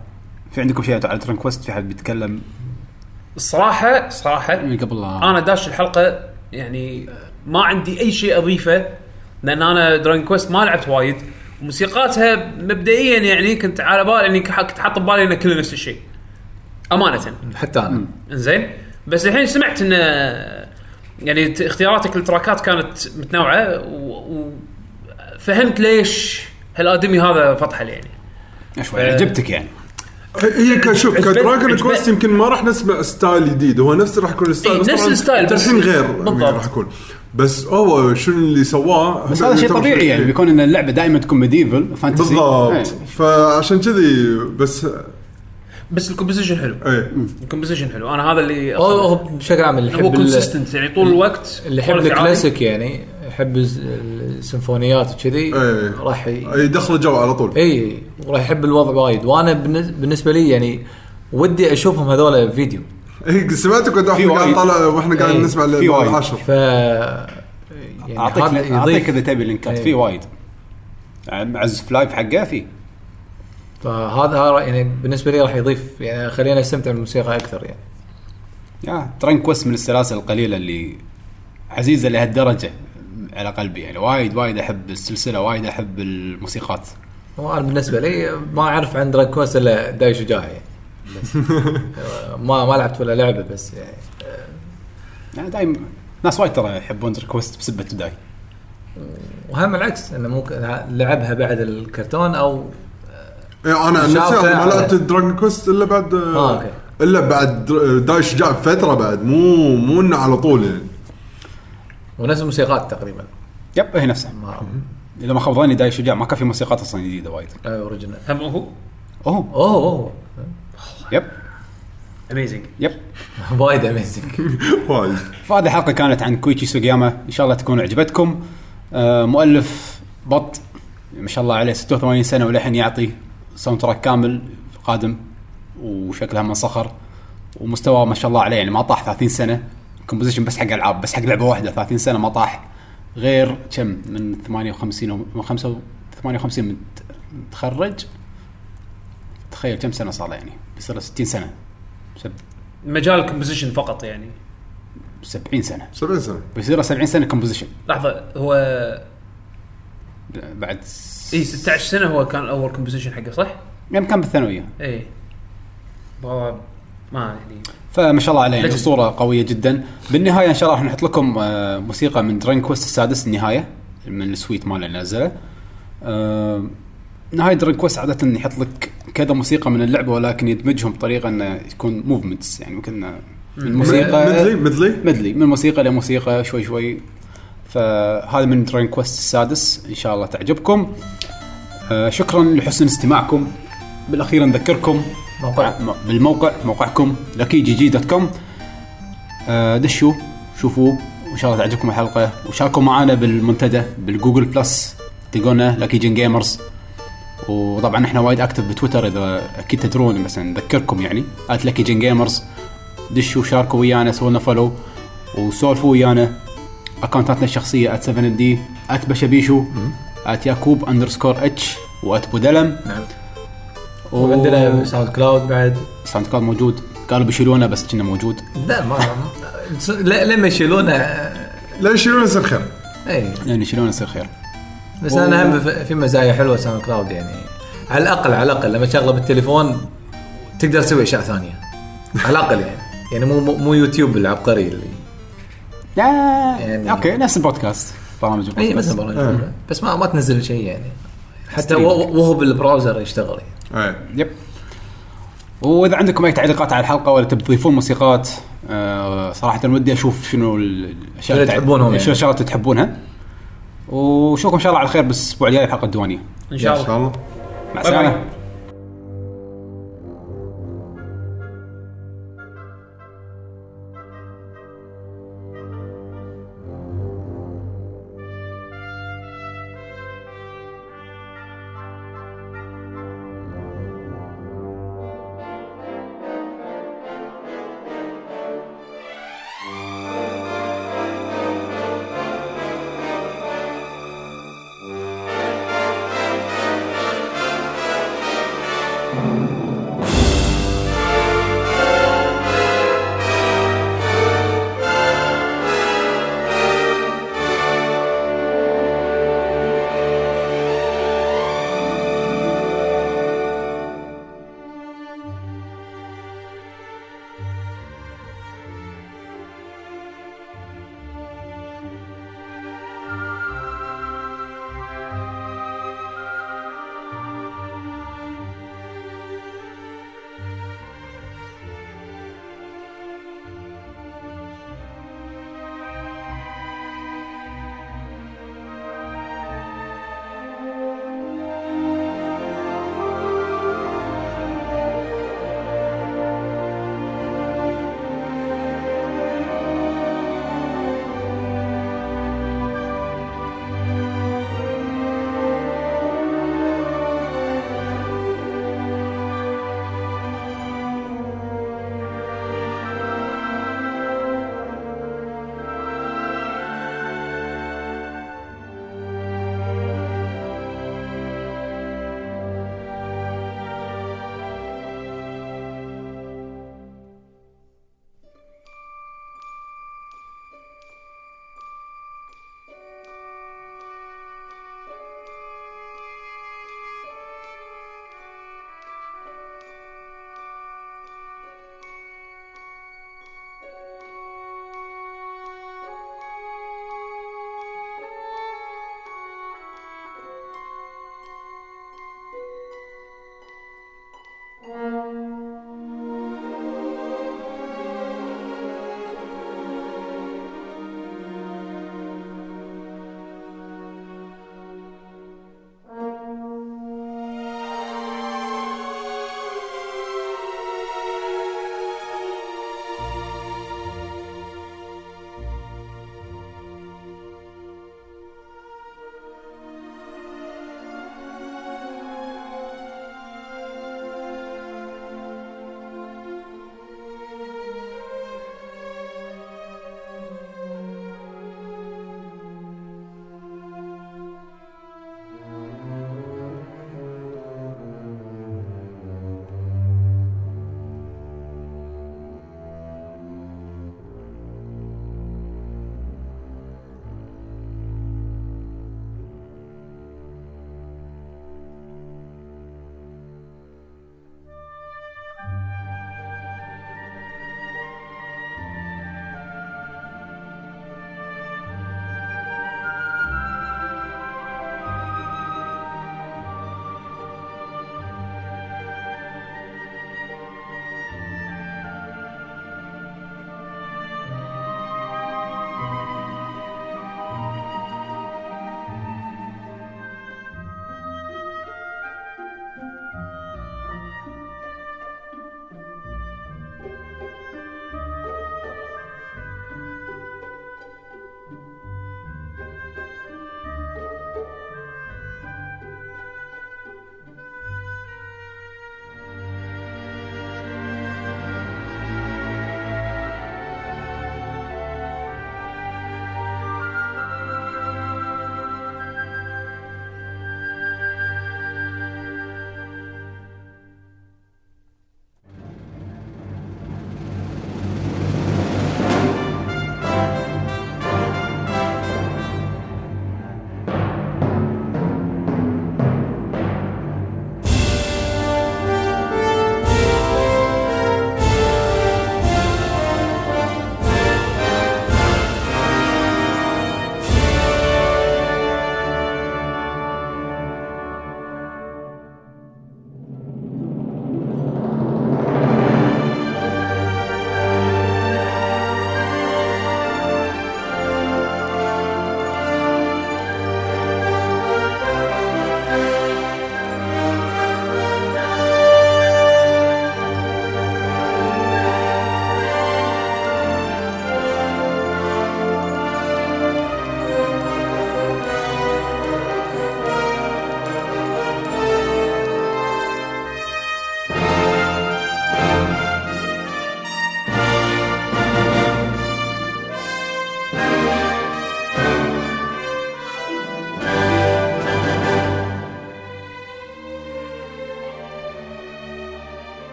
في عندكم شيء على Dragon Quest في حد بيتكلم؟ الصراحة صراحة من قبل لا أنا داش الحلقة يعني ما عندي أي شيء أضيفه لأن أنا Dragon Quest ما لعبت وايد. موسيقاتها مبدئيا يعني كنت على بالي إني كنت حاط ببالي إنه كله نفس الشيء. أمانة. حتى أنا. إنزين. بس الحين سمعت إن يعني اختياراتك لل track ات كانت متنوعة و- وفهمت ليش هالأدمي هذا فطحل يعني. شوي عجبتك يعني. هي كشوف عجبت- ك Dragon عجبت- Quest يمكن ما راح نسمع style جديد هو نفس راح يكون ال style إيه، بس نفس ال style، بس- الحين غير بالضبط. يعني راح يكون. بس هو شنو اللي سواه؟ بس هذا شيء طبيعي يعني بيكون إن اللعبة دائما تكون medieval fantasy بالضبط. إيه. فعشان كذي بس بس ال composition حلو. إيه. ال composition حلو. أنا هذا اللي هو هو بشكل عام اللي هو يحب ال- consistent يعني طول الوقت اللي يحب. الكلاسيك يعني يحب السيمفونيات وكذي إيه. راح ي... يدخل الجو على طول. إي وراح يحب الوضع وايد. وأنا بالنس- بالنسبة لي يعني ودي أشوفهم هذول فيديو. إيه سمعتك كنت في إحنا قاعد وايد. طالع وإحنا قاعد إيه. نسمع في وايد. العاشر ف يعني أعطيك أعطيك إذا تبي link ات إيه. في وايد يعني معزف live حقه في فهذا هذا يعني بالنسبة لي راح يضيف يعني خلينا أستمتع بالموسيقى أكثر يعني يا Dragon Quest من السلاسل القليلة اللي عزيزة لهالدرجة على قلبي يعني وايد وايد أحب السلسلة وايد أحب الموسيقات وأنا بالنسبة لي ما أعرف عن Dragon Quest إلا داي شجاع يعني بس. ما ما لعبت ولا لعبة بس يعني. يعني دايم ناس وايد ترى يحبون Dragon Quest بسبة داي وهم العكس إنه ممكن لعبها بعد الكرتون أو إيه أنا عن نفسي ما لعبت Dragon Quest إلا بعد آه، okay. إلا بعد داي شجاع بفتره بعد مو مو إنه على طول يعني. ونفس الموسيقات تقريبا. yep هي نفسها. ما إذا ما خاب ظني داي شجاع ما كان في موسيقات أصلا جديده وايد original هم هو؟ أوه. أوه أوه. yep amazing yep وايد اميزنج وايد فهذه الحلقة كانت عن كويتشي سوغياما. إن شاء الله تكون عجبتكم آه مؤلف بط. ما شاء الله عليه 86 سنة وللحين يعطي soundtrack كامل قادم وشكلها من صخر ومستواه ما شاء الله عليه يعني ما طاح 30 سنة. composition بس حق ألعاب بس حق لعبة واحدة 30 سنة ما طاح. غير كم؟ من 58 أو من 5 58 مت- متخرج. تخيل كم سنة صار له يعني. بيصير له 60 سنة. سب- مجال ال composition فقط يعني. 70 سنة. 70 سنة. بيصير له 70 سنة كومبوزيشن لحظة هو بعد اي 16 سنة هو كان اول كومبوزيشن حقه صح؟ يوم كان بالثانوية. اي والله ما يعني فما شاء الله عليه يعني. أسطورة قوية جدا. بالنهاية إن شاء الله راح نحط لكم آه، موسيقى من Dragon Quest السادس النهاية من ال suite ماله اللي نزله. نهاية Dragon Quest عادة يحط لك كذا موسيقى من اللعبة ولكن يدمجهم بطريقة إنه يكون movements يعني ممكن من موسيقى medley medley medley؟ من موسيقى لموسيقى شوي شوي. فهذا من Dragon Quest السادس. إن شاء الله تعجبكم. آه شكرا لحسن استماعكم. بالأخير نذكركم موقع. بالموقع موقعكم Lucky GG dot com آه دشوا شوفوه وان شاء الله تعجبكم الحلقة. وشاركوا معنا بالمنتدى بال Google Plus. تلقونا Lucky Gen Gamers. وطبعا إحنا وايد active بتويتر إذا أكيد تدرون بس نذكركم يعني. at Lucky Gen Gamers دشوا شاركوا ويانا سووا لنا follow وسولفوا ويانا. account اتنا الشخصية at 7 D at بشبيشو at يعقوب underscore H و at بودلم. نعم. وعندنا SoundCloud بعد. ساوند كلاود موجود. قالوا بيشيلونه بس كنا موجود. لا ما لا لما يشيلونه لا يشيلون يصير خير. اي يعني يشيلونه يصير خير؟ بس أنا هم في- في مزايا حلوة ساوند كلاود يعني. على الاقل على الأقل لما تشغله بالتليفون تقدر تسوي أشياء ثانية. على الأقل يعني. يعني مو مو- مو يوتيوب العبقري اللي يعني- okay نفس البودكاست. برامج اي البودكاست. مثلا برامج بس ما ما تنزل شيء يعني. حتى وهو بال browser يشتغل يعني. إيه yep. وإذا عندكم أي تعليقات على الحلقة ولا تبي تضيفون موسيقات آه صراحة ودي أشوف شنو الأشياء شنو اللي يعني. شنو الشغلات اللي تحبونها. وشوفكم إن شاء الله على خير بالأسبوع الجاي الحلقة الديوانية. إن شاء الله. شاء الله مع. السلامة.